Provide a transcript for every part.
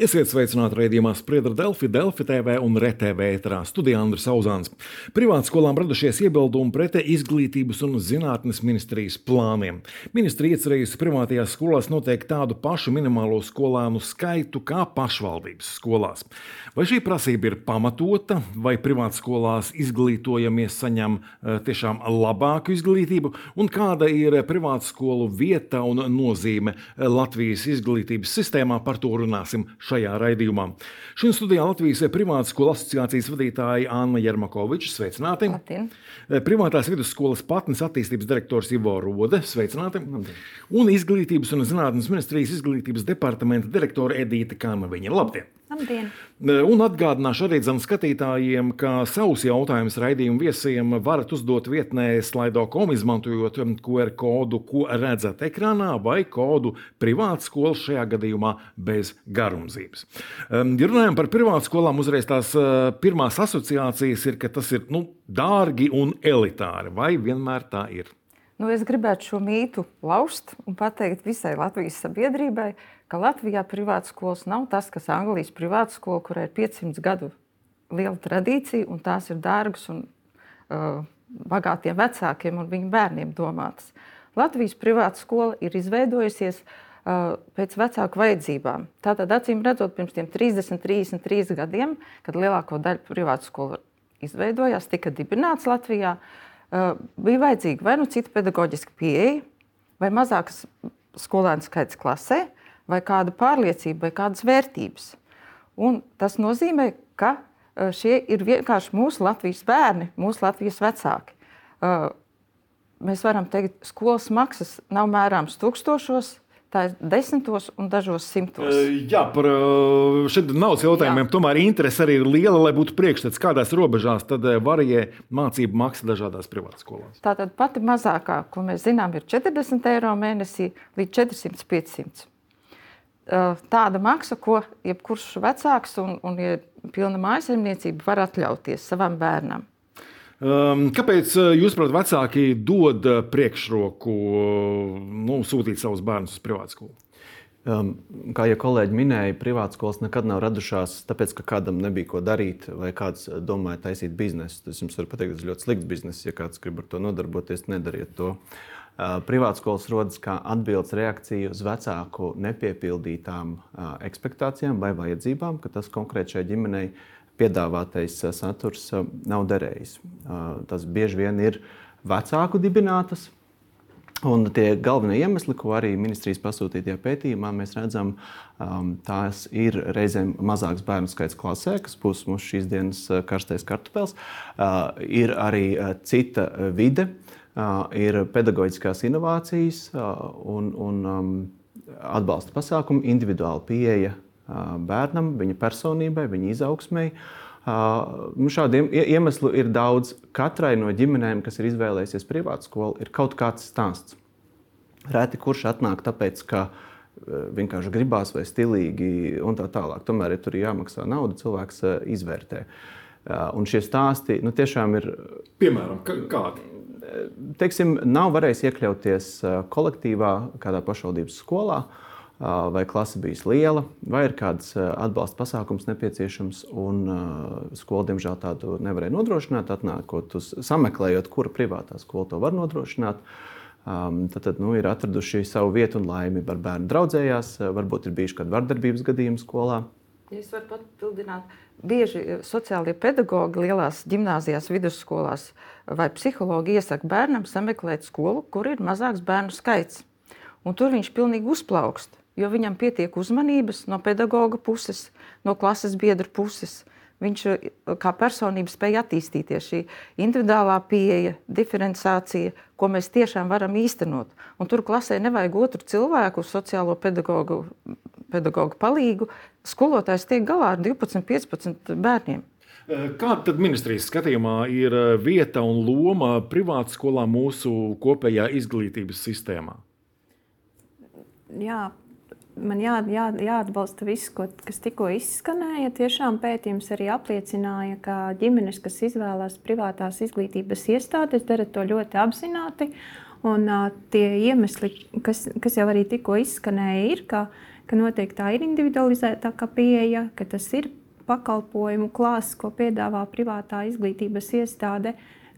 Esiet sveicināti raidījumā Spriedra Delfi, Delfi TV un RTV ētrā studijā Andris Auzāns. Privātskolām radušies iebildumi pret izglītības un zinātnes ministrijas plāniem. Ministrija iecerējusi privātajās skolās noteikt tādu pašu minimālo skolēnu skaitu kā pašvaldības skolās. Vai šī prasība ir pamatota, vai privātskolās izglītojamies saņem eh, tiešām labāku izglītību, un kāda ir privātskolu vieta un nozīme Latvijas izglītības sistēmā, par to runāsim šajā raidījumā. Šodien studijā Latvijas Privātas skolu asociācijas vadītāja Anna Jermakoviča. Sveicināti! Labdien. Privātās vidusskolas patnes attīstības direktors Ivo Rode. Sveicināti! Labdien. Un Izglītības un zinātnes ministrijas izglītības departamenta direktore Edīte Kanaviņa. Labdien! Labdien. Un atgādināšu arī dzem skatītājiem, ka savus jautājumus raidījumu viesiem varat uzdot vietnē slaido.com, izmantojot QR kodu, ko redzat ekrānā, vai kodu privātskolas šajā gadījumā bez garumzības. Ja runājam par privātskolām, uzreiz tās pirmās asociācijas ir, ka tas ir nu, dārgi un elitāri. Vai vienmēr tā ir? Nu, es gribētu šo mītu lauzt un pateikt visai Latvijas sabiedrībai, ka Latvijā privātskolas nav tas, kas Anglijas privātskola, kurai ir 500 gadu liela tradīcija, un tās ir dārgas un uh, bagātiem vecākiem un viņu bērniem domātas. Latvijas privātskola ir izveidojusies uh, pēc vecāku vajadzībām. Tātad, acīm redzot, pirms 30, 33 gadiem, kad lielāko daļu privātskolu izveidojās, tika dibināts Latvijā. Uh, bija vajadzīga vai nu cita pedagoģiska pieeja, vai mazāks skolēnu skaits klasē, vai kāda pārliecība, vai kādas vērtības. Un tas nozīmē, ka eh, šie ir vienkārši mūsu Latvijas bērni, mūsu Latvijas vecāki. Eh, mēs varam teikt, ka skolas maksas nav mērāmas tūkstošos, Tā ir desmitos un dažos simtos. Jā, par šiem naudas jautājumiem. Jā. Tomēr interese arī ir liela, lai būtu priekšstats, kādās robežās tad varie mācību maksa dažādās privātskolās. Tātad pati mazākā, ko mēs zinām, ir 40 eiro mēnesī līdz 400-500. Tāda maksa, ko jebkurš vecāks un, un ja pilna mājasemniecība var atļauties savam bērnam. Um, kāpēc, uh, jūsuprāt, vecāki dod uh, priekšroku nu, sūtīt savus bērnus uz privātu skolu? Um, kā jau kolēģi minēja, privātskolas nekad nav radušās tāpēc, ka kādam nebija ko darīt, vai kāds domāja taisīt biznesu. Tas jums var pateikt, tas ir ļoti slikts bizness. Ja kāds grib ar to nodarboties, nedariet to. Uh, privātskolas rodas kā atbildes reakcija uz vecāku nepiepildītām expectācijām vai vajadzībām, ka tas konkrēti šai ģimenei piedāvātais saturs nav derējis. Tas bieži vien ir vecāku dibinātas. Un tie galvenie iemesli, ko arī ministrijas pasūtītajā pētījumā mēs redzam, tās ir reizēm mazāks bērnu skaits klasē, kas būs mūsu šīs dienas karstais kartupēls. Uh, ir arī cita vide, ir pedagoģiskās inovācijas un, un um, atbalsta pasākumi, individuāla pieeja bērnam, viņa personībai, viņa izaugsmai. Nu, šādiem iemesliem ir daudz. Katrai no ģimenēm, kas ir izvēlējusies privātu skolu, ir kaut kāds stāsts. Reti kurš atnāk tāpēc, ka vienkārši gribās vai stilīgi un tā tālāk. Tomēr, ja tur ir jāmaksā nauda, cilvēks izvērtē. Un šie stāsti nu, tiešām ir. Piemēram, kādi? Teiksim, nav varējis iekļauties kolektīvā, kādā pašvaldības skolā. Uh, vai klase bijusi liela, vai ir kāds atbalsta pasākums nepieciešams. Un, skola, diemžēl, tādu nevarēja nodrošināt. Atnākot uz sameklējot, kura privātā skola to var nodrošināt. Um, tad, tad nu, ir atraduši savu vietu un laimi. Ar bērnu draudzējās, varbūt ir bijuši kādi vardarbības gadījumi skolā. Es varu papildināt, bieži sociālie pedagogi lielās gimnājās, vidusskolās vai psihologi iesaka bērnam sameklēt skolu, kur ir mazāks bērnu skaits. Un tur viņš pilnīgi uzplaukst jo viņam pietiek uzmanības no pedagoga puses, no klases biedra puses. Viņš eh, kā personība spēja attīstīties. Šī individuālā pieeja, diferenciācija, ko mēs tiešām varam īstenot. Un tur klasē nevajag otru cilvēku, sociālo pedagogu, pedagogu palīgu. Skolotājs tiek galā ar 12, 15 bērniem. Eh, kāda tad ministrijas skatījumā ir eh, vieta un loma privātskolā mūsu kopējā izglītības sistēmā? Jā, man jā, jā, jāatbalsta viss, ko, kas tikko izskanēja. Tiešām pētījums arī apliecināja, ka ģimenes, kas izvēlās privātās izglītības iestādes, dara to ļoti apzināti. Un, uh, tie iemesli, kas, kas jau arī tikko izskanēja, ir, ka, ka noteikti tā ir individualizētāka pieeja, ka tas ir pakalpojumu klāsts, ko piedāvā privātā izglītības iestāde,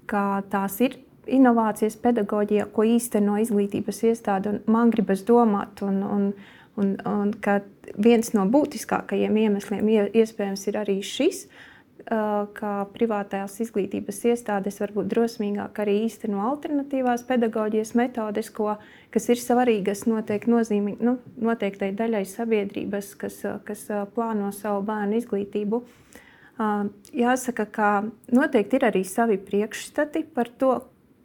ka tās ir inovācijas pedagoģijā, ko īsteno izglītības iestāde. Man gribas domāt, un, un, un, un ka viens no būtiskākajiem iemesliem iespējams ir arī šis, ka privātās izglītības iestādes varbūt drosmīgāk arī īsteno alternatīvās pedagoģijas metodes, ko, kas ir svarīgas noteikti nozīmī, nu, noteiktai daļai sabiedrības, kas, kas plāno savu bērnu izglītību. Jāsaka, ka noteikti ir arī savi priekšstati par to,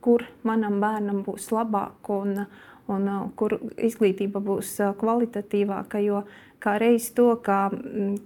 kur manam bērnam būs labāk un, un kur izglītība būs kvalitatīvāka. Jo kā reiz to, ka,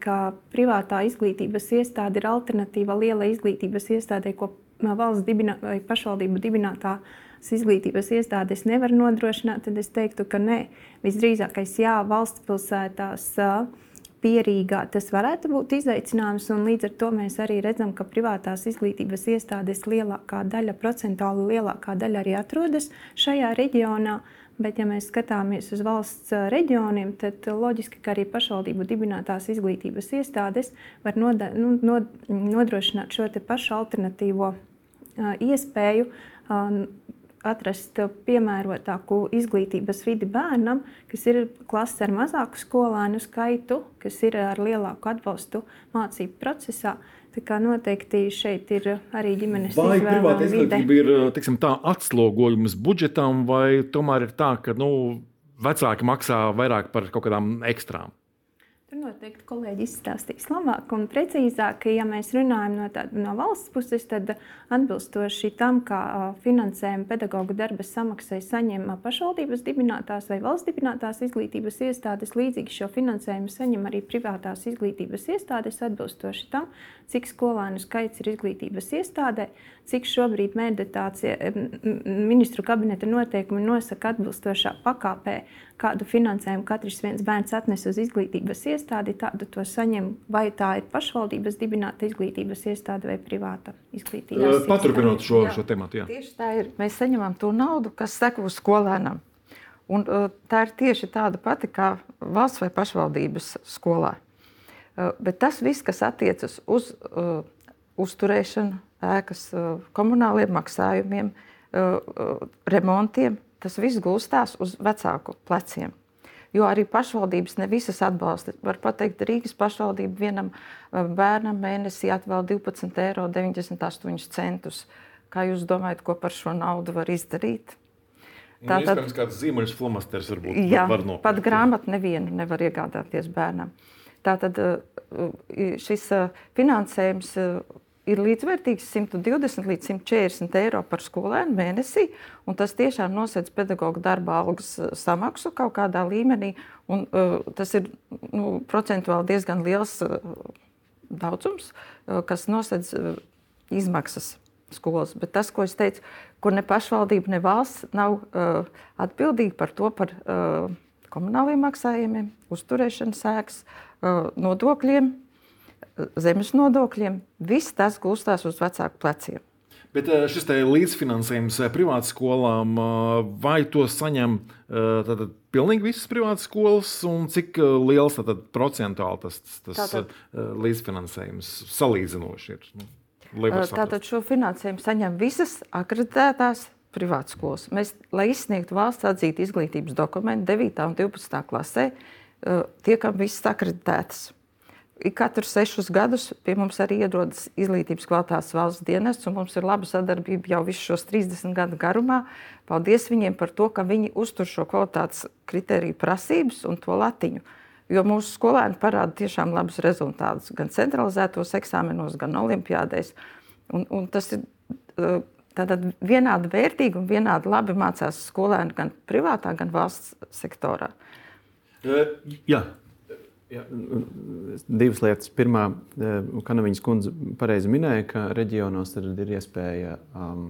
ka privātā izglītības iestāde ir alternatīva lielai izglītības iestādē, ko valsts dibinā, vai pašvaldību dibinātās izglītības iestādes nevar nodrošināt, tad es teiktu, ka nē, visdrīzākais jā, valsts pilsētās. Uh, pierīgā, tas varētu būt izaicinājums. Līdz ar to mēs arī redzam, ka privātās izglītības iestādes lielākā daļa, procentuāli lielākā daļa arī atrodas šajā reģionā. Bet, ja mēs skatāmies uz valsts reģioniem, tad loģiski, ka arī pašvaldību dibinātās izglītības iestādes var noda, nu, nod, nodrošināt šo pašu alternatīvo uh, iespēju uh, atrast piemērotāku izglītības vidi bērnam, kas ir klases ar mazāku skolēnu skaitu, kas ir ar lielāku atbalstu mācību procesā. Tā kā noteikti šeit ir arī ģimenes vai privāta izglītība ir tiksim, tā, atslogojums budžetam, vai tomēr ir tā, ka nu, vecāki maksā vairāk par kaut kādām ekstrām? Tur noteikti kolēģi izstāstīs labāk un precīzāk. Ja mēs runājam no, tā, no valsts puses, tad atbilstoši tam, kā finansējumu pedagoģa darba samaksai saņem pašvaldības dibinātās vai valsts dibinātās izglītības iestādes, līdzīgi šo finansējumu saņem arī privātās izglītības iestādes atbilstoši tam, cik skolēnu skaits ir izglītības iestādē, cik šobrīd ministru kabineta noteikumi nosaka atbilstošā pakāpē kādu finansējumu katrs viens bērns atnes uz izglītības iestādi, tādu to saņem. Vai tā ir pašvaldības dibināta izglītības iestāde vai privāta izglītības iestāde? Paturpinot šo, jā, šo tematu. Jā. Tieši tā ir. Mēs saņemam to naudu, kas seko skolēnam. Un, tā ir tieši tāda pati kā valsts vai pašvaldības skolā. Bet tas viss, kas attiecas uz uh, uzturēšanu, ēkas, uh, komunāliem maksājumiem, uh, remontiem, tas viss gulstās uz vecāku pleciem. Jo arī pašvaldības ne visas atbalsta. Var teikt, Rīgas pašvaldība vienam eh, bērnam mēnesī atvēl 12,98 eiro. Kā jūs domājat, ko par šo naudu var izdarīt? Tā tad ir kāds zīmols, flomasters varbūt jā, var nopirkt. Pat grāmatu nevienu nevar iegādāties bērnam. Tātad eh, šis eh, finansējums ir līdzvērtīgs 120 līdz 140 eiro par skolēnu mēnesī. Tas tiešām nosedz pedagoģa darba algas uh, samaksu kaut kādā līmenī. Un, uh, tas ir nu, procentuāli diezgan liels uh, daudzums, uh, kas nosedz uh, izmaksas skolas. Bet tas, ko es teicu, kur ne pašvaldība, ne valsts nav uh, atbildīga par to, par uh, komunāliem maksājumiem, uzturēšanas sēks, uh, nodokļiem zemes nodokļiem, viss tas gulstās uz vecāku pleciem. Bet eh, šis līdzfinansējums eh, privātskolām, eh, vai to saņem tātad, pilnīgi visas privātas skolas, un cik liels tātad, procentuāli tas, tas tātad, līdzfinansējums salīdzinoši ir? Nu, tātad šo finansējumu saņem visas akreditētās privātas skolas. Mēs, lai izsniegtu valsts atzītu izglītības dokumentu 9. un 12. klasē, tiekam visas akreditētas katru sešus gadus pie mums arī ierodas izglītības kvalitātes valsts dienests, un mums ir laba sadarbība jau visus šos 30 gadu garumā. Paldies viņiem par to, ka viņi uztur šo kvalitātes kritēriju prasības un to latiņu. Jo mūsu skolēni parāda tiešām labus rezultātus gan centralizētos eksāmenos, gan olimpiādēs. Un, un tas ir tātad vienādi vērtīgi un vienādi labi mācās skolēni gan privātā, gan valsts sektorā. Uh, jā, Jā, divas lietas. Pirmā, eh, Kanaviņas kundze pareizi minēja, ka reģionos ir iespēja um,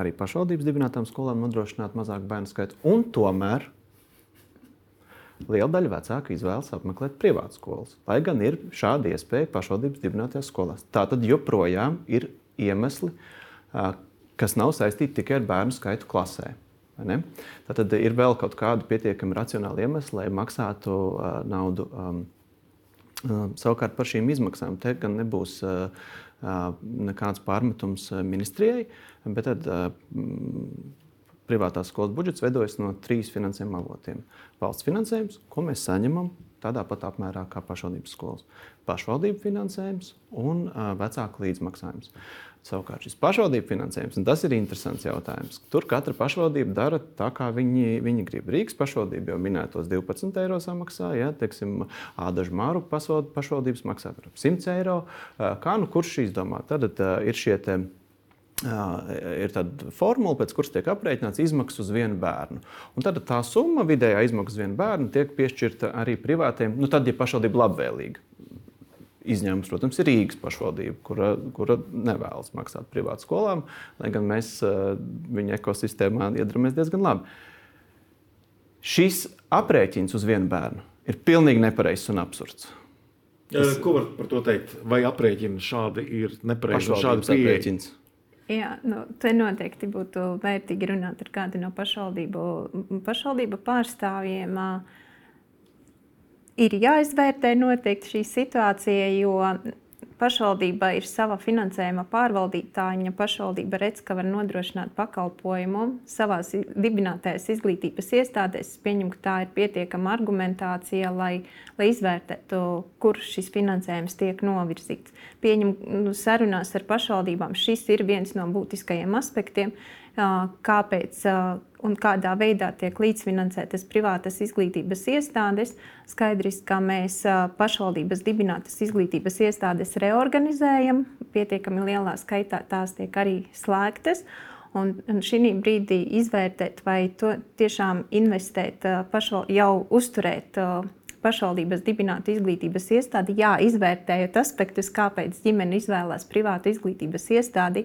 arī pašvaldības dibinātām skolām nodrošināt mazāku bērnu skaitu. Un tomēr liela daļa vecāku izvēlas apmeklēt privātu skolas, lai gan ir šāda iespēja pašvaldības dibinātajās skolās. Tā tad joprojām ir iemesli, uh, kas nav saistīti tikai ar bērnu skaitu klasē. Tad ir vēl kaut kāda pietiekami racionāla iemesla, lai maksātu uh, naudu. Um, uh, savukārt par šīm izmaksām te gan nebūs uh, nekāds pārmetums ministrijai, bet tad privātās skolas budžets veidojas no trīs finansējuma avotiem. Valsts finansējums, ko mēs saņemam tādā pat apmērā kā pašvaldības skolas, pašvaldību finansējums un vecāku līdzmaksājums. Savukārt šis pašvaldību finansējums, un tas ir interesants jautājums. Tur katra pašvaldība dara tā, kā viņi, viņi grib. Rīgas pašvaldība jau minētos 12 eiro samaksā, ja, teiksim, Ādažu Māru pašvaldības maksā 100 eiro. Kā nu kurš izdomā? Tad ir šie ir tāda formula, pēc kuras tiek aprēķināts izmaksas uz vienu bērnu. Un tad tā summa, vidējā izmaksa uz vienu bērnu, tiek piešķirta arī privātiem, nu tad, ja pašvaldība labvēlīga. Izņēmums, protams, ir Rīgas pašvaldība, kura, kura nevēlas maksāt privātu skolām, lai gan mēs viņa ekosistēmā iedarbojamies diezgan labi. Šis aprēķins uz vienu bērnu ir pilnīgi nepareizs un absurds. Es... Ko var par to teikt? Vai aprēķini šādi ir nepareizi? Šādi aprēķins. Jā, nu, te noteikti būtu vērtīgi runāt ar kādu no pašvaldību, pašvaldību pārstāvjiem. Ir jāizvērtē noteikti šī situācija, jo pašvaldība ir sava finansējuma pārvaldītāja. Viņa pašvaldība redz, ka var nodrošināt pakalpojumu savā dibinātajās izglītības iestādēs. Es pieņemu, ka tā ir pietiekama argumentācija, lai, lai izvērtētu, kur šis finansējums tiek novirzīts. Pieņemu, nu, sarunās ar pašvaldībām šis ir viens no būtiskajiem aspektiem kāpēc un kādā veidā tiek līdzfinansētas privātas izglītības iestādes. Skaidrs, ka mēs pašvaldības dibinātas izglītības iestādes reorganizējam, pietiekami lielā skaitā tās tiek arī slēgtas. Un, un šī brīdī izvērtēt, vai to tiešām investēt, pašval, jau uzturēt pašvaldības dibinātu izglītības iestādi, jā, izvērtējot aspektus, kāpēc ģimene izvēlās privātu izglītības iestādi.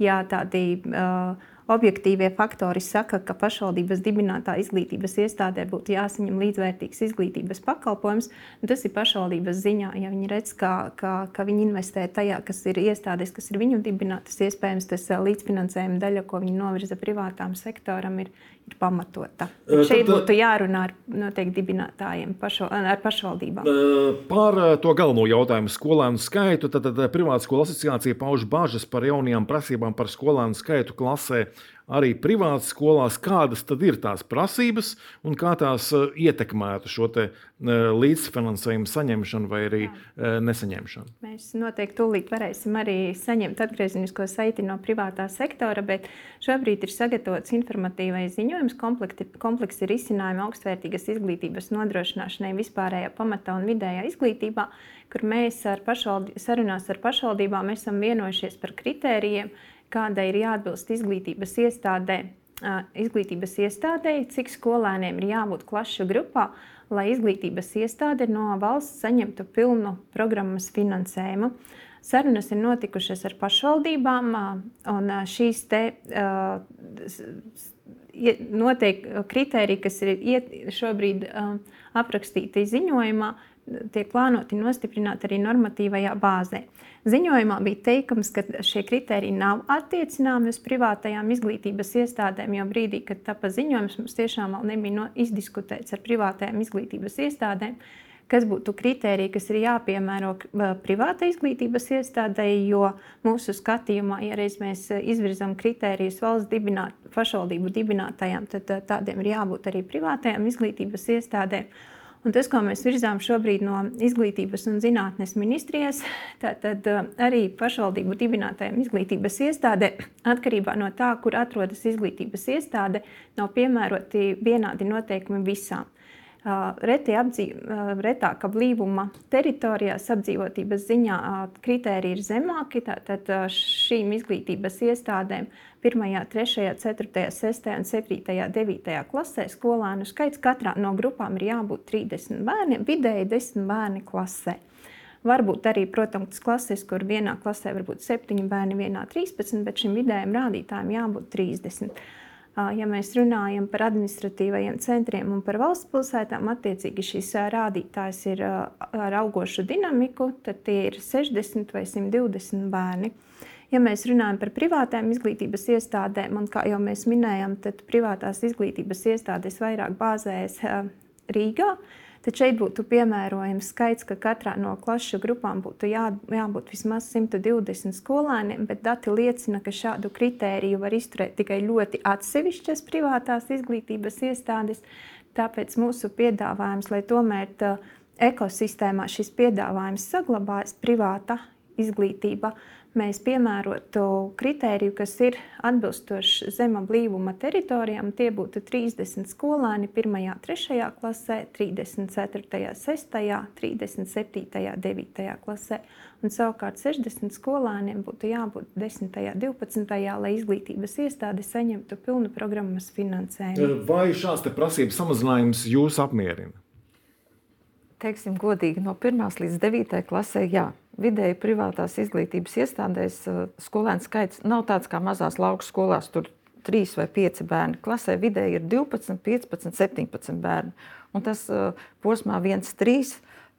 Jā, tādi uh, objektīvie faktori saka, ka pašvaldības dibinātā izglītības iestādē būtu jāsaņem līdzvērtīgs izglītības pakalpojums. Tas ir pašvaldības ziņā. Ja viņi redz, ka, ka, ka viņi investē tajā, kas ir iestādes, kas ir viņu dibinātas, iespējams, tas līdzfinansējuma daļa, ko viņi novirza privātām sektoram, ir, ir pamatota. Uh, Šeit tad, būtu jārunā ar noteikti dibinātājiem, pašo, ar pašvaldībām. Par to galveno jautājumu skolēnu skaitu. Tad, tad Privāta skolu asociācija pauž bažas par jaunajām prasībām par skolēnu skaitu klasē arī privātas skolās, kādas tad ir tās prasības un kā tās eh, ietekmētu šo eh, līdzfinansējumu saņemšanu vai arī Jā. Eh, nesaņemšanu. Mēs noteikti tūlīt varēsim arī saņemt atgriezenisko saiti no privātā sektora, bet šobrīd ir sagatavots informatīvais ziņojums, kompleksi risinājumi augstvērtīgas izglītības nodrošināšanai vispārējā pamatā un vidējā izglītībā, kur mēs ar sarunās ar pašvaldībām esam vienojušies par kritērijiem, kādai ir jāatbilst izglītības iestādē, izglītības iestādē, cik skolēniem ir jābūt klašu grupā, lai izglītības iestāde no valsts saņemtu pilnu programmas finansējumu. Sarunas ir notikušas ar pašvaldībām, un šīs te noteikti kriteriji, kas ir šobrīd aprakstīti ziņojumā, tiek plānoti nostiprināt arī normatīvajā bāzē. Ziņojumā bija teikums, ka šie kriteriji nav attiecināmi uz privātajām izglītības iestādēm, jo brīdī, kad tapa ziņojums, mums tiešām vēl nebija no izdiskutēts ar privātajām izglītības iestādēm, kas būtu kriteriji, kas ir jāpiemēro privātai izglītības iestādei, jo mūsu skatījumā, ja reiz mēs izvirzām kritērijus valsts dibināt, pašvaldību dibinātajām, tad tādiem ir jābūt arī privātajām izglītības iestādēm. Un tas, ko mēs virzām šobrīd no Izglītības un zinātnes ministrijas, tad uh, arī pašvaldību dibinātajām izglītības iestādē, atkarībā no tā, kur atrodas izglītības iestāde, nav piemēroti vienādi noteikumi visām. Uh, reti apdzīv, uh, retāka blīvuma teritorijās apdzīvotības ziņā kritēriji ir zemāki. Tātad šīm izglītības iestādēm 1, 3, 4, 6 un 7, 9 klasē skolēnu skaits katrā no grupām ir jābūt 30 bērniem, vidēji 10 bērni klasē. Varbūt arī, protams, klases, kur vienā klasē var būt 7 bērni, vienā 13, bet šim vidējam rādītājam jābūt 30. Ja mēs runājam par administratīvajiem centriem un par valsts pilsētām, attiecīgi šis rādītājs ir ar augošu dinamiku, tad tie ir 60 vai 120 bērni. Ja mēs runājam par privātām izglītības iestādēm, un kā jau mēs minējām, tad privātās izglītības iestādes vairāk bāzējas Rīgā. Tad šeit būtu piemērojams skaits, ka katrā no klašu grupām būtu jā, jābūt vismaz 120 skolēniem, bet dati liecina, ka šādu kritēriju var izturēt tikai ļoti atsevišķas privātās izglītības iestādes. Tāpēc mūsu piedāvājums, lai tomēr ekosistēmā šis piedāvājums saglabājas, privāta izglītība, mēs piemērotu kritēriju, kas ir atbilstoši zema blīvuma teritorijām. Tie būtu 30 skolēni 1, 3 klasē, 34, 6, 37, 9 klasē. Un savukārt 60 skolēniem būtu jābūt 10, 12, lai izglītības iestāde saņemtu pilnu programmas finansējumu. Vai šāds prasības samazinājums jūs apmierina? Teiksim, godīgi, no 1 līdz 9 klasē, jā, vidēji privātās izglītības iestādēs eh, skolēnu skaits nav tāds kā mazās lauku skolās. Tur trīs vai pieci bērni. Klasē vidēji ir 12, 15, 17 bērni. Un tas uh, posmā 1, 3,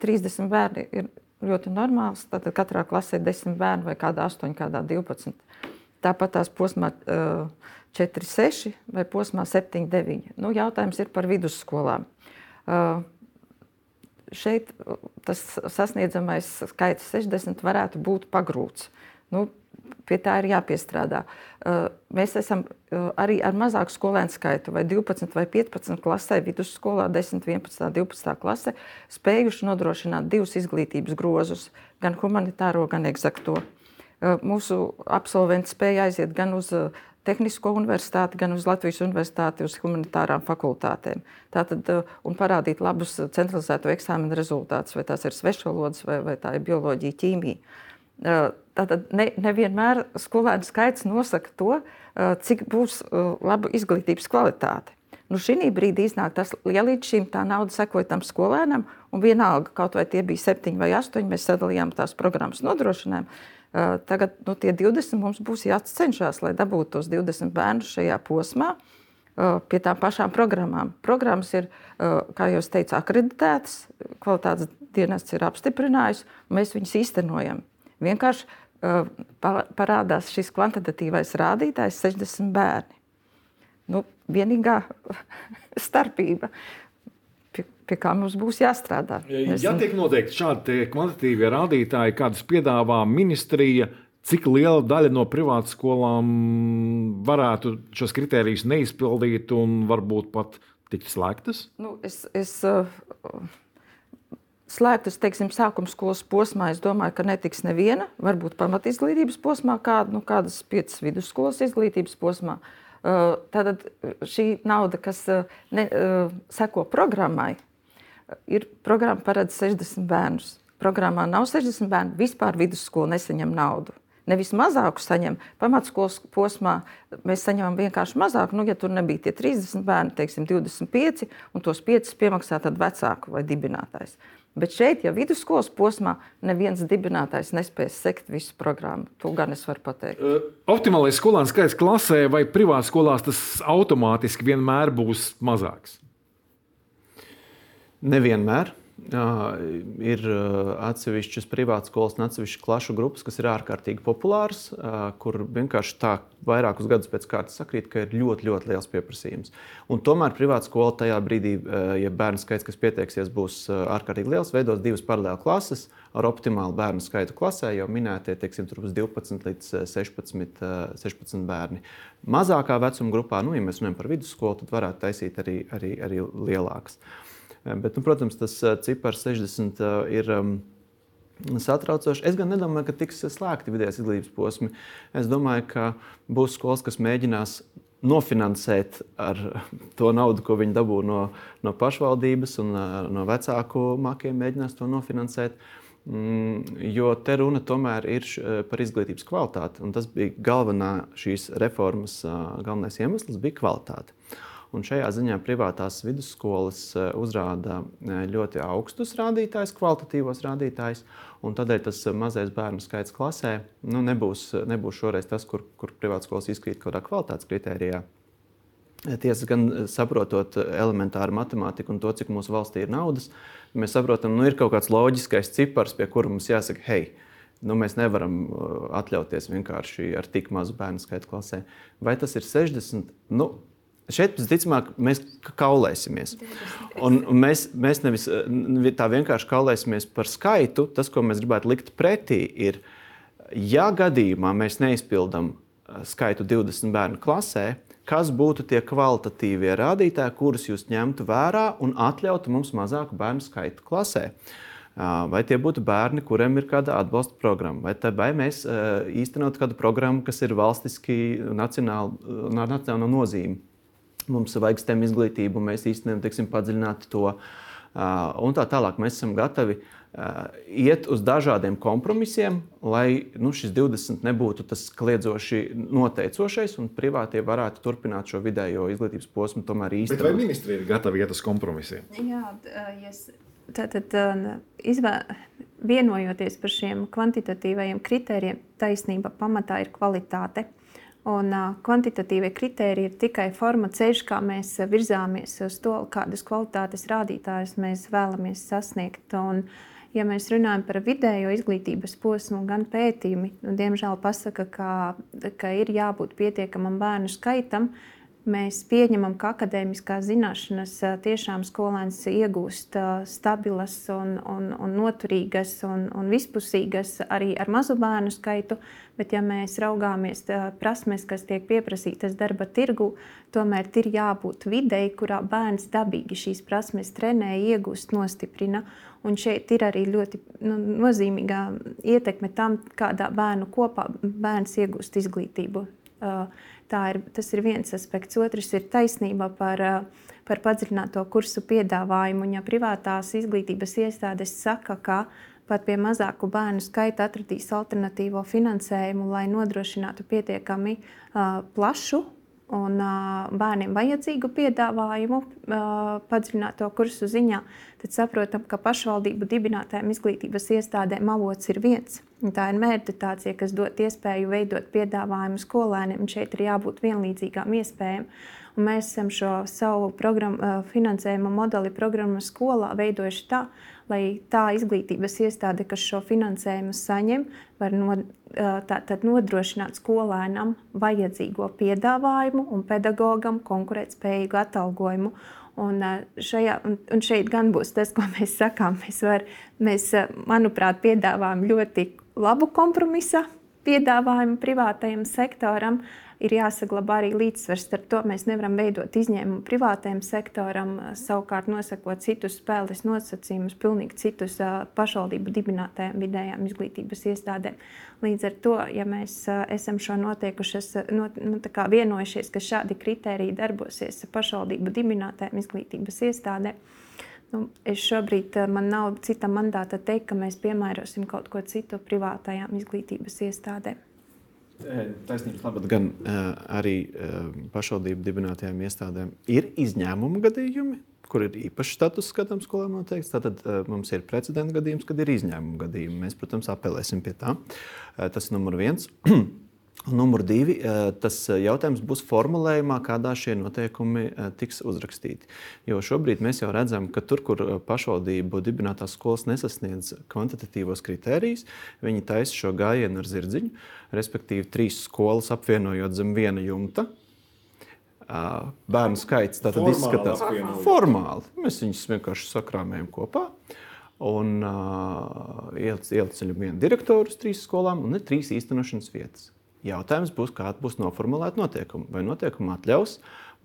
30 bērni ir ļoti normāls. Tad katrā klasē ir 10 bērni vai kādā 8, kādā 12. Tāpat tās posmā uh, 4, 6 vai posmā 7, 9. Nu, jautājums ir par vidusskolām. Uh, šeit tas sasniedzamais skaits 60 varētu būt pagrūts. Nu, pie tā ir jāpiestrādā. Mēs esam arī ar mazāku skolēnu skaitu, vai 12 vai 15 klasē, vidusskolā, 10, 11, 12 klasē, spējuši nodrošināt divus izglītības grozus, gan humanitāro, gan eksakto. Mūsu absolventi spēja aiziet gan uz Tehnisko universitāti, gan uz Latvijas universitāti, uz humanitārām fakultātēm. Tātad, uh, un parādīt labus centralizēto eksāmenu rezultātus, vai tās ir svešvalodas, vai, vai tā ir bioloģija, ķīmija. Uh, tātad ne, nevienmēr skolēnu skaits nosaka to, uh, cik būs laba izglītības kvalitāte. Nu, šī brīdī iznāk tas, ja līdz šim tā nauda sekoja tam skolēnam, un vienalga, kaut vai tie bija septiņi vai astoņi, mēs sadalījām tās programmas nodrošinājumu, tagad nu, tie 20 mums būs jācenšas, lai dabūtu tos 20 bērnus šajā posmā. Eh, pie tām pašām programmām. Programmas ir, eh, kā jau teicu, akreditētas, kvalitātes dienests ir apstiprinājis, un mēs viņus īstenojam. Vienkārši parādās šis kvantitatīvais rādītājs - 60 bērni. Nu, vienīgā starpība pie, pie kā mums būs jāstrādā. Mēs... Ja tiek noteikti šādi kvantitīvie rādītāji, kādas piedāvā ministrija, cik liela daļa no privātu skolām varētu šos kritērijus neizpildīt un varbūt pat tikt slēgtas? Nu, es, es, uh, Slēgtas, teiksim, sākuma skolas posmā, es domāju, ka netiks neviena. Varbūt pamatizglītības posmā, kāda, nu, kādas piecas vidusskolas izglītības posmā. Uh, Tātad šī nauda, kas ne, seko programmai, ir programma paredz 60 bērnus. Programmā nav 60 bērnu, vispār vidusskola nesaņem naudu. Nevis mazāku saņem, pamatskolas posmā mēs saņemam vienkārši mazāku. Nu, ja tur nebija tie 30 bērni, teiksim, 25, un tos 5 piemaksā vecāku vai dibinātājs. Bet šeit, ja vidusskolas posmā, neviens dibinātājs nespēs sekt visu programmu. To gan es varu pateikt. Uh, optimālais skolēnu skaits klasē vai privātā skolās tas automātiski vienmēr būs mazāks? Nevienmēr. Ir atsevišķas privātas skolas un atsevišķas klašu grupas, kas ir ārkārtīgi populāras, kur vienkārši tā vairākus gadus pēc kārtas sakrīt, ka ir ļoti, ļoti liels pieprasījums. Un tomēr privāta skola tajā brīdī, ja bērnu skaits, kas pieteiksies, būs ārkārtīgi liels, veidos divas paralēlas klases ar optimālu bērnu skaitu klasē, jau minētie, teiksim, tur būs 12 līdz 16, 16 bērni. Mazākā vecuma grupā, nu, ja mēs runājam par vidusskolu, tad varētu taisīt arī, arī, arī lielākas. Bet, nu, protams, tas cipars 60 ir satraucoši. Es gan nedomāju, ka tiks slēgti vidējās izglītības posmi. Es domāju, ka būs skolas, kas mēģinās nofinansēt ar to naudu, ko viņi dabū no, no pašvaldības un no vecāku makiem, mēģinās to nofinansēt. Mm, jo te runa tomēr ir par izglītības kvalitāti. Tas bija galvenā šīs reformas galvenais iemesls, bija kvalitāte. Un šajā ziņā privātās vidusskolas eh, uzrāda eh, ļoti augstus rādītājus, kvalitatīvos rādītājus. Tādēļ tas eh, mazais bērnu skaits klasē nu, nebūs, nebūs šoreiz tas, kur, kur privātskolas izkrīt kaut kādā kvalitātes kritērijā. Tiesa gan saprotot elementāru matemātiku un to, cik mūsu valstī ir naudas, mēs saprotam, ka nu, ir kaut kāds loģiskais cipars, pie kura mums jāsaka, hei, Nu, mēs nevaram atļauties vienkārši ar tik mazu bērnu skaitu klasē. Vai tas ir 60? Nu, Šeit, visticamāk, mēs kaulēsimies. Un, mēs, mēs nevis tā vienkārši kaulēsimies par skaitu. Tas, ko mēs gribētu likt pretī, ir, ja gadījumā mēs neizpildām skaitu 20 bērnu klasē, kas būtu tie kvalitatīvie rādītāji, kurus jūs ņemtu vērā un atļautu mums mazāku bērnu skaitu klasē. Vai tie būtu bērni, kuriem ir kāda atbalsta programma, vai, tā, vai mēs īstenot kādu programmu, kas ir valstiski nacionāla nozīme. Mums vajag STEM izglītību, mēs īstenībā teiksim, padziļināt to. Un tā tālāk mēs esam gatavi uh, Uh, iet uz dažādiem kompromisiem, lai nu, šis 20 nebūtu tas kliedzoši noteicošais, un privātie varētu turpināt šo vidējo izglītības posmu tomēr īstenot. Bet vai ministri ir gatavi iet uz kompromisiem? Jā, yes. tātad izvē, vienojoties par šiem kvantitatīvajiem kritērijiem, taisnība pamatā ir kvalitāte. Un kvantitatīvie kritēriji ir tikai forma ceļš, kā mēs virzāmies uz to, kādas kvalitātes rādītājas mēs vēlamies sasniegt. Un, ja mēs runājam par vidējo izglītības posmu, gan pētījumi, nu, diemžēl pasaka, ka, ka ir jābūt pietiekamam bērnu skaitam, mēs pieņemam, ka akadēmiskās zināšanas tiešām skolēns iegūst stabilas, un, un, un noturīgas un, un vispusīgas arī ar mazu bērnu skaitu. Bet, ja mēs raugāmies prasmes, kas tiek pieprasītas darba tirgu, tomēr ir jābūt videi, kurā bērns dabīgi šīs prasmes trenē, iegūst, nostiprina. Un šeit ir arī ļoti nu, nozīmīga ietekme tam, kādā bērnu kopā bērns iegūst izglītību. Uh, ir, tas ir viens aspekts. Otrs ir taisnība par, uh, par padziļināto kursu piedāvājumu. Un, ja privātās izglītības iestādes saka, ka pat pie mazāku bērnu skaita atradīs alternatīvo finansējumu, lai nodrošinātu pietiekami uh, plašu un bērniem vajadzīgu piedāvājumu padziļināto kursu ziņā, tad saprotam, ka pašvaldību dibinātājiem izglītības iestādēm avots ir viens. Tā ir mērķitācija, kas dod iespēju veidot piedāvājumu skolēniem, un šeit ir jābūt vienlīdzīgām iespējām. Un mēs esam šo savu programmu, finansējuma modeli programmas skolā veidojuši tā, lai tā izglītības iestāde, kas šo finansējumu saņem, var no, tā, nodrošināt skolēnam vajadzīgo piedāvājumu un pedagogam konkurētspējīgu atalgojumu. Un, šajā, un, un šeit gan būs tas, ko mēs sakām. Mēs, var, mēs manuprāt, piedāvājam ļoti labu kompromisu piedāvājumu privātajam sektoram, ir jāsaglabā arī līdzsvars. Ar to mēs nevaram veidot izņēmumu privātajam sektoram, savukārt nosakot citus spēles nosacījumus, pilnīgi citus pašvaldību dibinātajām vidējām izglītības iestādēm. Līdz ar to, ja mēs esam šo notiekušies, no, nu, vienojušies, ka šādi kriteriji darbosies pašvaldību dibinātajām izglītības iestādēm, Nu, es šobrīd man nav cita mandāta teikt, ka mēs piemērosim kaut ko citu privātajām izglītības iestādēm. Taisnības labāk, gan arī pašvaldību dibinātajām iestādēm ir izņēmuma gadījumi, kur ir īpašs status skatām skolām noteikts. Tad mums ir precedenta gadījums, kad ir izņēmuma gadījumi. Mēs, protams, apelēsim pie tā. Tas ir numur viens. Numur divi, tas jautājums būs formulējumā, kādā šie noteikumi tiks uzrakstīti. Jo šobrīd mēs jau redzam, ka tur, kur pašvaldību dibinātās skolas nesasniedz kvantitatīvos kritērijus, viņi taisa šo gājienu ar zirdziņu, respektīvi trīs skolas apvienojot zem viena jumta. Bērnu skaits tātad formāli izskatās formāli. Mēs viņus vienkārši sakrāmējam kopā. Un uh, ieliceļam vienu direktoru uz trīs skolām un ir trīs īstenošanas vietas. Jautājums būs, kāda būs noformulēta noteikuma. Vai noteikuma atļaus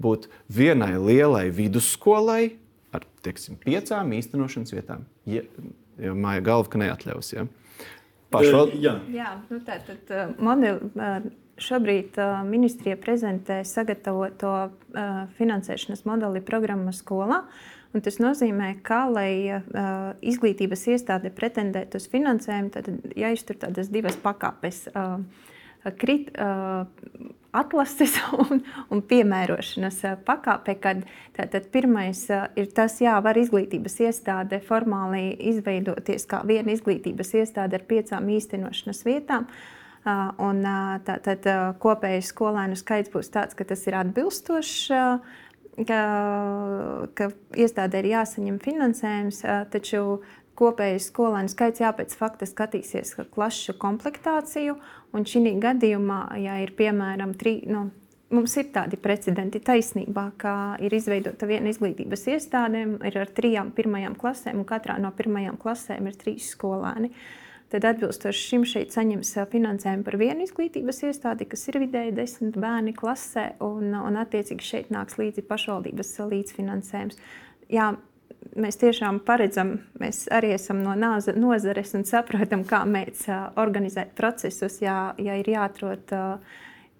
būt vienai lielai vidusskolai ar teiksim, piecām īstenošanas vietām? Ja, jo māja galva, ka neatļaus. Ja? Pašval... Jā, Jā nu tā tad modeli. Šobrīd ministrija prezentē sagatavoto finansēšanas modeli programmas skolā. Un tas nozīmē, ka, lai uh, izglītības iestāde pretendētu uz finansējumu, tad jāiztur tādas divas pakāpes. Uh, krit, atlases un, un piemērošanas pakāpe, kad tātad pirmais ir tas, jā, var izglītības iestāde formāli izveidoties kā viena izglītības iestāde ar piecām īstenošanas vietām. Un tātad kopējais skolēnu skaits būs tāds, ka tas ir atbilstošs ka, ka iestādē ir jāsaņem finansējums, taču kopējais skolēnu skaits jāpēc fakta skatīsies klašu komplektāciju. Un šī gadījumā, ja ir piemēram trīs. Nu, Mums ir tādi precedenti taisnībā, ka ir izveidota viena izglītības iestāde, ir ar trijām pirmajām klasēm, un katrā no pirmajām klasēm ir trīs skolēni. Tad atbilstoši šim šeit saņems finansējumu par vienu izglītības iestādi, kas ir vidēji desmit bērni klasē, un, un attiecīgi šeit nāks līdzi pašvaldības līdzfinansējums. Jā, mēs tiešām paredzam, mēs arī esam no nozares un saprotam, kā mēs organizēt procesus, ja, ja ir jāatrod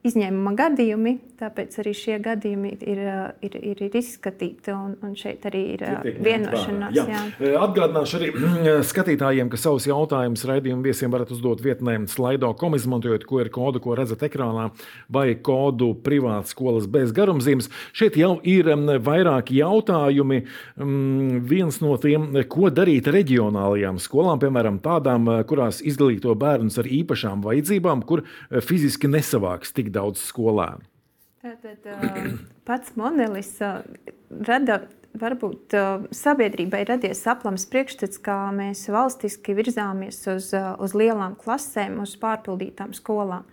izņēmuma gadījumi, tāpēc arī šie gadījumi ir, ir, ir, ir izskatīti. Un, un šeit arī ir vienošanās. Jā. Jā. Atgādināšu arī skatītājiem, ka savus jautājumus raidījumu viesiem varat uzdot vietnē slaido.com, izmantojot QR kodu, ko redzat ekrānā, vai kodu privātas skolas bez garumzīmes. Šeit jau ir vairāki jautājumi. Viens no tiem, ko darīt reģionālajām skolām, piemēram, tādām, kurās izglīto bērnus ar īpašām vajadzībām, kur fiziski nesavāks tik daudz skolēnu? Tātad pats modelis rada varbūt sabiedrībai radies aplams priekšstats, kā mēs valstiski virzāmies uz, uz lielām klasēm, uz pārpildītām skolām.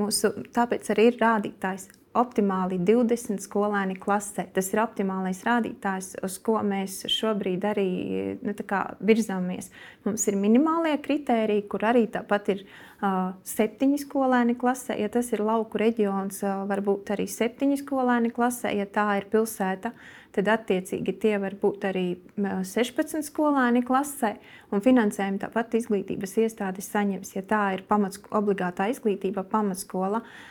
Mūsu, tāpēc arī ir rādītājs optimāli 20 skolēni klasē. Tas ir optimālais rādītājs, uz ko mēs šobrīd arī nu, virzāmies. Mums ir minimālie kritēriji, kur arī tāpat ir uh, septiņi skolēni klasē. Ja tas ir lauku reģions, uh, varbūt arī septiņi skolēni klasē. Ja tā ir pilsēta, tad attiecīgi tie var būt arī 16 skolēni klasē. Un finansējumu tāpat izglītības iestādes saņems, ja tā ir pamats, obligātā izglītība, pamatskola. Uh,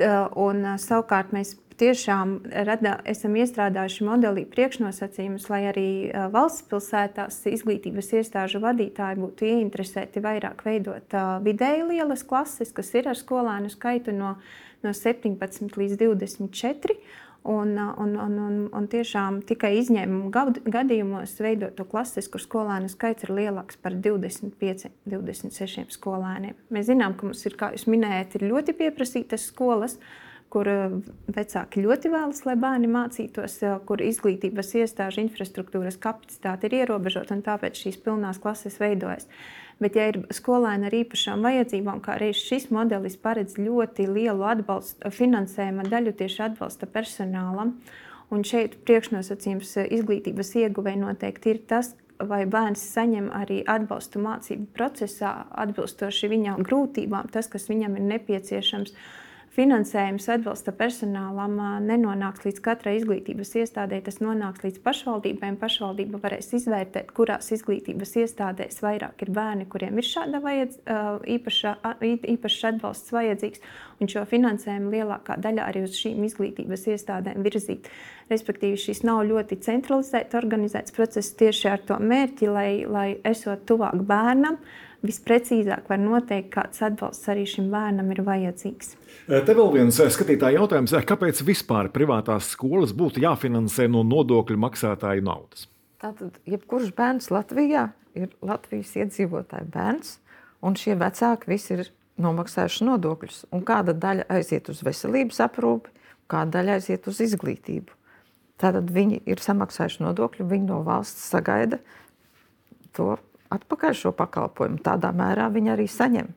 Un, savukārt mēs tiešām rada, esam iestrādājuši modelī priekšnosacījumus, lai arī valsts pilsētās izglītības iestāžu vadītāji būtu ieinteresēti vairāk veidot vidēji lielas klases, kas ir ar skolēnu skaitu no, no 17 līdz 24. Un, un, un, un, un tiešām tikai izņēmumu gadījumos veidot to klases, kur skolēnu skaits ir lielāks par 25, 26 skolēniem. Mēs zinām, ka mums ir, kā jūs minējāt, ļoti pieprasītas skolas, kur vecāki ļoti vēlas, lai bērni mācītos, kur izglītības iestāžu infrastruktūras kapacitāte ir ierobežota un tāpēc šīs pilnās klases veidojas. Bet, ja ir skolēni ar īpašām vajadzībām, kā arī šis modelis paredz ļoti lielu atbalstu, finansējuma daļu tieši atbalsta personālam, un šeit priekšnosacījums izglītības ieguvēja noteikti ir tas, vai bērns saņem arī atbalstu mācību procesā, atbilstoši viņam grūtībām, tas, kas viņam ir nepieciešams finansējums atbalsta personālam nenonāks līdz katrai izglītības iestādē, tas nonāks līdz pašvaldībēm. Pašvaldība varēs izvērtēt, kurās izglītības iestādēs vairāk ir bērni, kuriem ir šāda vajadz, īpaša, īpašs atbalsts vajadzīgs, un šo finansējumu lielākā daļa arī uz šīm izglītības iestādēm virzīt. Respektīvi, šis nav ļoti centralizēts, organizēts process tieši ar to mērķi, lai, lai esot tuvāk bērnam, visprecīzāk var noteikt, kāds atbalsts arī šim bērnam ir vajadzīgs. Te vēl viens skatītāja jautājums, kāpēc vispār privātās skolas būtu jāfinansē no nodokļu maksātāju naudas? Tātad, jebkurš bērns Latvijā ir Latvijas iedzīvotāja bērns, un šie vecāki visi ir nomaksājuši nodokļus. Un kāda daļa aiziet uz veselības aprūpi, kāda daļa aiziet uz izglītību. Tātad viņi ir samaksājuši nodokļu, viņi no valsts sagaida to atpakaļ šo pakalpojumu. Tādā mērā viņi arī saņem.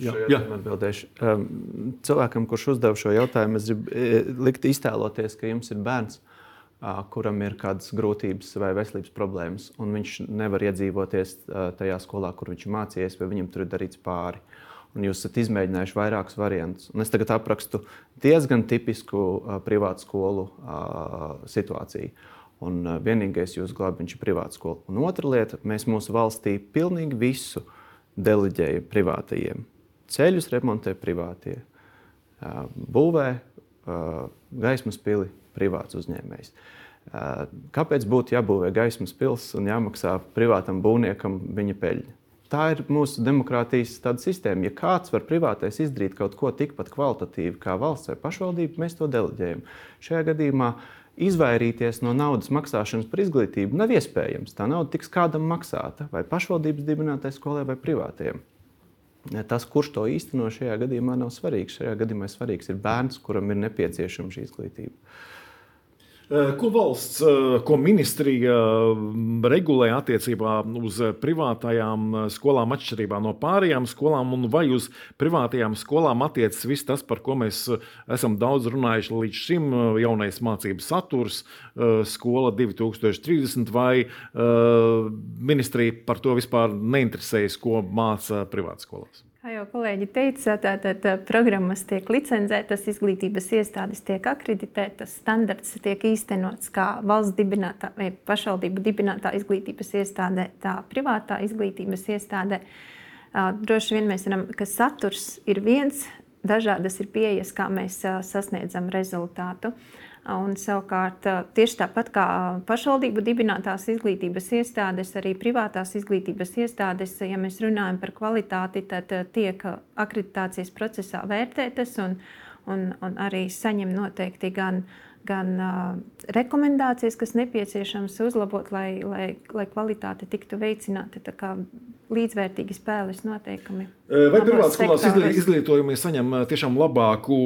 Jā, jā. atbildēšu. Um, cilvēkam, kurš uzdeva šo jautājumu, es gribu e, likt iztēloties, ka jums ir bērns, uh, kuram ir kādas grūtības vai veselības problēmas, un viņš nevar iedzīvoties uh, tajā skolā, kur viņš mācījies, vai viņam tur ir darīts pāri. Un jūs esat izmēģinājuši vairākus variantus. Un es tagad aprakstu diezgan tipisku uh, privātu skolu uh, situāciju. Un vienīgais jūsu glābiņš ir privāta skola. Un otra lieta, mēs mūsu valstī pilnīgi visu uh, deleģēja privātajiem. Ceļus remontē privātie, būvē gaismas pili privāts uzņēmējs. Kāpēc būtu jābūvē gaismas pils un jāmaksā privātam būvniekam viņa peļņa? Tā ir mūsu demokrātijas sistēma. Ja kāds var privātais izdarīt kaut ko tikpat kvalitatīvu kā valsts vai pašvaldība, mēs to deleģējam. Šajā gadījumā uh, izvairīties no naudas maksāšanas par izglītību nav iespējams. Tā nauda tiks kādam maksāta vai pašvaldības dibinātai skolai vai privātajam. Tas, kurš to īsteno šajā gadījumā, nav svarīgs. Šajā gadījumā svarīgs ir bērns, kuram ir nepieciešama šī izglītība. Eh, ko valsts, eh, ko ministrija mm, regulē attiecībā uz privātajām eh, skolām, atšķirībā no pārējām skolām, un vai uz privātajām skolām attiecas viss tas, par ko mēs esam daudz runājuši līdz šim, jaunais mācību saturs, skola 2030, vai ministrija par to vispār neinteresējas, ko māca privātskolās? Kā jau kolēģi teica, tātad programmas tiek licencētas, izglītības iestādes tiek akreditētas, standarts tiek īstenots kā valsts dibinātā vai pašvaldību dibinātā izglītības iestāde, tā privātā izglītības iestāde. Droši vien mēs zinām, ka saturs ir viens, dažādas ir pieejas, kā mēs sasniedzam rezultātu. Un, savukārt, tieši tāpat kā pašvaldību dibinātās izglītības iestādes, arī privātās izglītības iestādes, ja mēs runājam par kvalitāti, tad tiek akreditācijas procesā vērtētas un, un, un arī saņem noteikti gan uh, gan uh, rekomendācijas, kas nepieciešamas uzlabot, lai, lai, lai kvalitāte tiktu veicināta. Līdzvērtīgi spēles noteikumi. Vai privātās skolās izglītojumie saņem tiešām labāku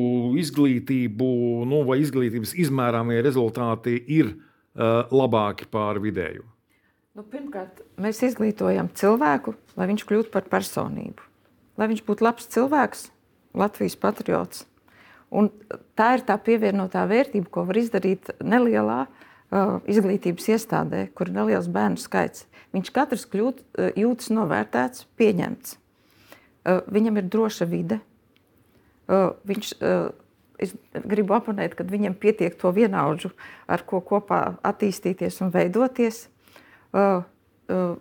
izglītību, nu, vai izglītības izmērāmie rezultāti ir uh, labāki pār vidēju? Nu, pirmkārt, mēs izglītojam cilvēku, lai viņš kļūtu par personību. Lai viņš būtu labs cilvēks, Latvijas patriots, Un tā ir tā pievienotā vērtība, ko var izdarīt nelielā uh, izglītības iestādē, kur ir neliels bērnu skaits. Viņš katrs kļūt, uh, jūtas novērtēts, pieņemts. Uh, viņam ir droša vide. Uh, viņš, uh, es gribu apmainīt, ka viņam pietiek to vienaudžu, ar ko kopā attīstīties un veidoties. Uh, uh,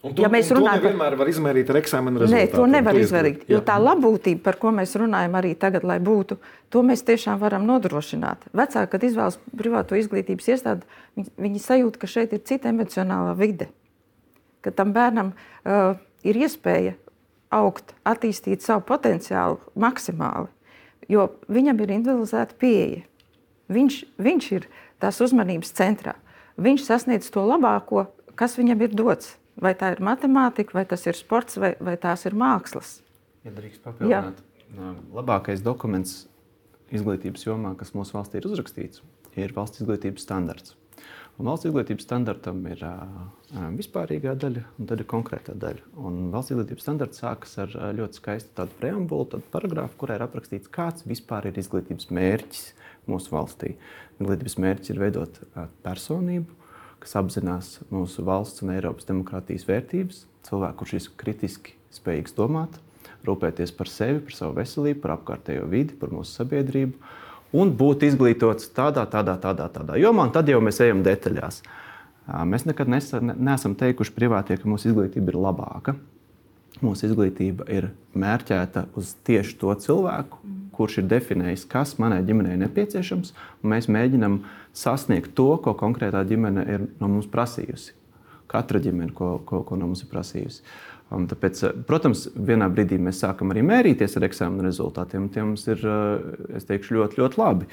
Un to, ja mēs runājam, to vienmēr var izmērīt ar eksāmenu rezultātiem. Nē, to nevar izmērīt. Jo tā labklājība, par ko mēs runājam arī tagad, lai būtu, to mēs tiešām varam nodrošināt. Vecāki, kad izvēlas privāto izglītības iestādi, viņi, viņi sajūt, ka šeit ir cita emocionālā vide. Ka tam bērnam uh, ir iespēja augt, attīstīt savu potenciālu maksimāli, jo viņam ir individualizēta pieeja. Viņš, viņš ir tās uzmanības centrā. Viņš sasniedz to labāko, kas viņam ir dots. Vai tā ir matemātika, vai tas ir sports, vai, vai tās ir mākslas? Ja drīkst papildināt, Jā. labākais dokuments izglītības jomā, kas mūsu valstī ir uzrakstīts, ir valsts izglītības standarts. Un valsts izglītības standartam ir vispārīgā daļa, un tad ir konkrētā daļa. Un valsts izglītības standarts sākas ar ļoti skaistu preambulu, tādu paragrāfu, kurā ir aprakstīts, kāds vispār ir izglītības mērķis mūsu valstī. Izglītības mērķis ir veidot personību, kas apzinās mūsu valsts un Eiropas demokrātijas vērtības, cilvēku, kurš ir kritiski spējīgs domāt, rūpēties par sevi, par savu veselību, par apkārtējo vidi, par mūsu sabiedrību un būt izglītots tādā, tādā, tādā, tādā jomā, un tad jau mēs ejam detaļās. Mēs nekad nesa, neesam teikuši privātie, ka mūsu izglītība ir labāka. Mūsu izglītība ir mērķēta uz tieši to cilvēku, kurš ir definējis, kas manai ģimenei nepieciešams, un mēs mēģinām sasniegt to, ko konkrētā ģimene ir no mums prasījusi. Katra ģimene, ko, ko, ko no mums ir prasījusi. Un tāpēc, protams, vienā brīdī mēs sākam arī mērīties ar eksāmenu rezultātiem. Tie mums ir teikšu, ļoti, ļoti labi.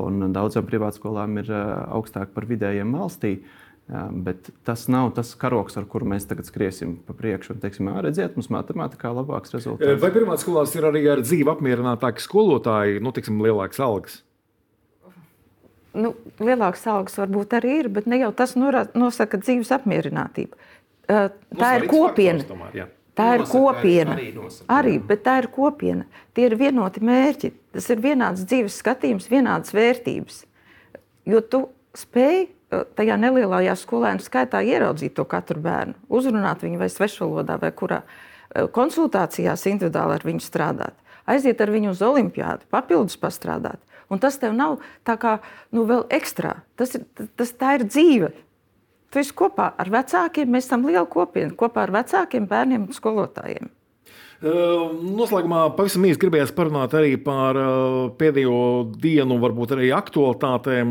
Un daudzām privātskolām ir augstāk par vidējiem valstī. Bet tas nav tas karoks, ar kuru mēs tagad skriesim pa priekšu. Un, teiksim, redziet, mums matemātikā ir labāks rezultāts. Vai pirmā skolās ir arī ar dzīvi apmierinātāki skolotāji, nu, tiksim, lielāks algas? Nu, lielāks algas varbūt arī ir, bet ne jau tas nosaka dzīves apmierinātību. Tā Mums ir kopiena. Tomēr. Tā ir nosaka, kopiena. Arī, nosaka, arī, bet tā ir kopiena. Tie ir vienoti mērķi. Tas ir vienāds dzīves skatījums, vienādas vērtības. Jo tu spēj tajā nelielajā skolēnu skaitā ieraudzīt to katru bērnu, uzrunāt viņu vai svešvalodā, vai kurā e, konsultācijās individuāli ar viņu strādāt, aiziet ar viņu uz olimpiādu, papildus pastrādāt. Un tas tev nav tā kā nu, vēl ekstrā. Tas ir, tas, tā ir dzīve. Tu esi kopā ar vecākiem, mēs esam liela kopiena, kopā ar vecākiem, bērniem un skolotājiem. Noslēgumā pavisam īsi gribējās parunāt arī par pēdējo dienu, varbūt arī aktualitātēm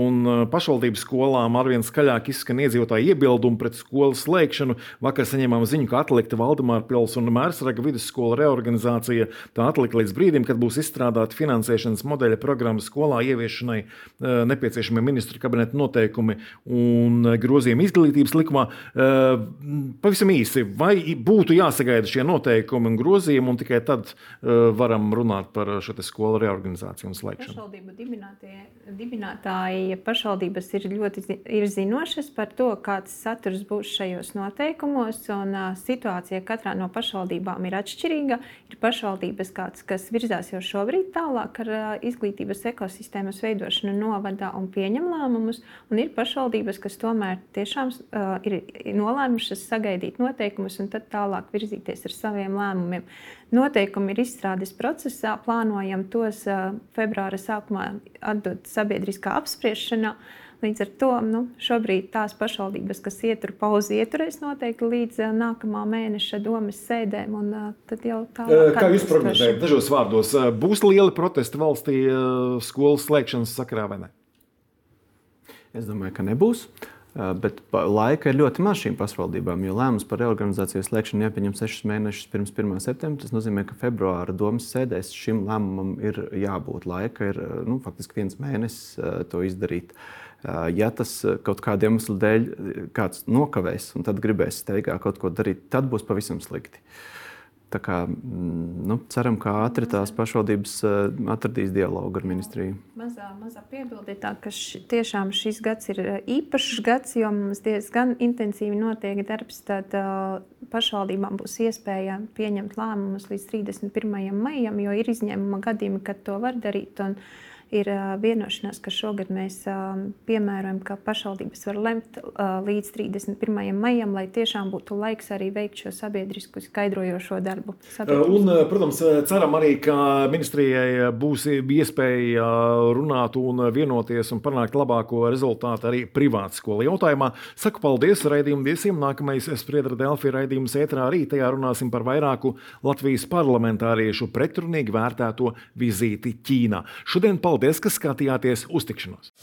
un pašvaldības skolām. Arvien skaļāk izskan iedzīvotāju iebildumi pret skolas slēgšanu. Vakar saņēmām ziņu, ka atlikta Valdemāra Pils un Mērsraga vidusskola reorganizācija. Tā atlika līdz brīdim, kad būs izstrādāta finansēšanas modeļa programma skolā ieviešanai nepieciešamie ministru kabineta noteikumi un grozījumi izglītības likumā. Pavisam īsi, vai būtu jāsagaida šie noteikumi? Noteikumi un grozījumi, un tikai tad uh, varam runāt par šo skolu reorganizāciju un slēgšanu. Pašvaldību dibinātāji, ja pašvaldības ir ļoti ir zinošas par to, kāds saturs būs šajos noteikumos, un uh, situācija katrā no pašvaldībām ir atšķirīga. Ir pašvaldības, kāds, kas virzās jau šobrīd tālāk ar uh, izglītības ekosistēmas veidošanu novadā un pieņem lēmumus, un ir pašvaldības, kas tomēr tiešām uh, ir nolēmušas sagaidīt noteikumus un tad tālāk virzīties ar saviem lēmumiem. Noteikumi ir izstrādes procesā, plānojam tos uh, februāra sākumā atdot sabiedriskā apspriešanā. Līdz ar to nu, šobrīd tās pašvaldības, kas ietur pauzi, ieturēs noteikti līdz uh, nākamā mēneša domas sēdēm. Un, uh, tad jau tālāk. Kā jūs prognozējat, dažos vārdos, būs lieli protesti valstī skolas slēgšanas sakarā vai ne? Es domāju, ka nebūs. Bet laika ir ļoti maz šīm pašvaldībām, jo lēmums par reorganizācijas slēgšanu jāpieņem sešus mēnešus pirms 1. septembra. Tas nozīmē, ka februāra domas sēdēs šim lēmumam ir jābūt. Laika ir nu, faktiski viens mēnesis to izdarīt. Ja tas kaut kādiem iemesliem dēļ kāds nokavēs un tad gribēs steigā kaut ko darīt, tad būs pavisam slikti. Uh, Tā kā, mm, nu, ceram, ka ātri tās pašvaldības eh, atradīs dialogu ar ministriju. Mazā, mazā piebilde tā, ka š, tiešām šis gads ir eh, īpašs gads, jo mums diezgan intensīvi notiek darbs. Tad uh, pašvaldībām būs iespēja pieņemt lēmumus līdz 31. maijam, jo ir izņēmuma gadījumi, kad to var darīt. Un, uh, ir vienošanās, ka šogad mēs piemērojam, ka pašvaldības var lemt līdz 31. maijam, lai tiešām būtu laiks arī veikt šo sabiedrisku skaidrojošo darbu. Un, protams, ceram arī, ka ministrijai būs iespēja runāt un vienoties un panākt labāko rezultātu arī privātu skolu jautājumā. Saku paldies raidījumu viesiem. Nākamais Spriedra Delfi raidījums ētrā arī tajā runāsim par vairāku Latvijas parlamentāriešu pretrunīgi vērtēto vizīti Ķīnā. Šodien paldies! Paldies, ka skatījāties uztikšanos!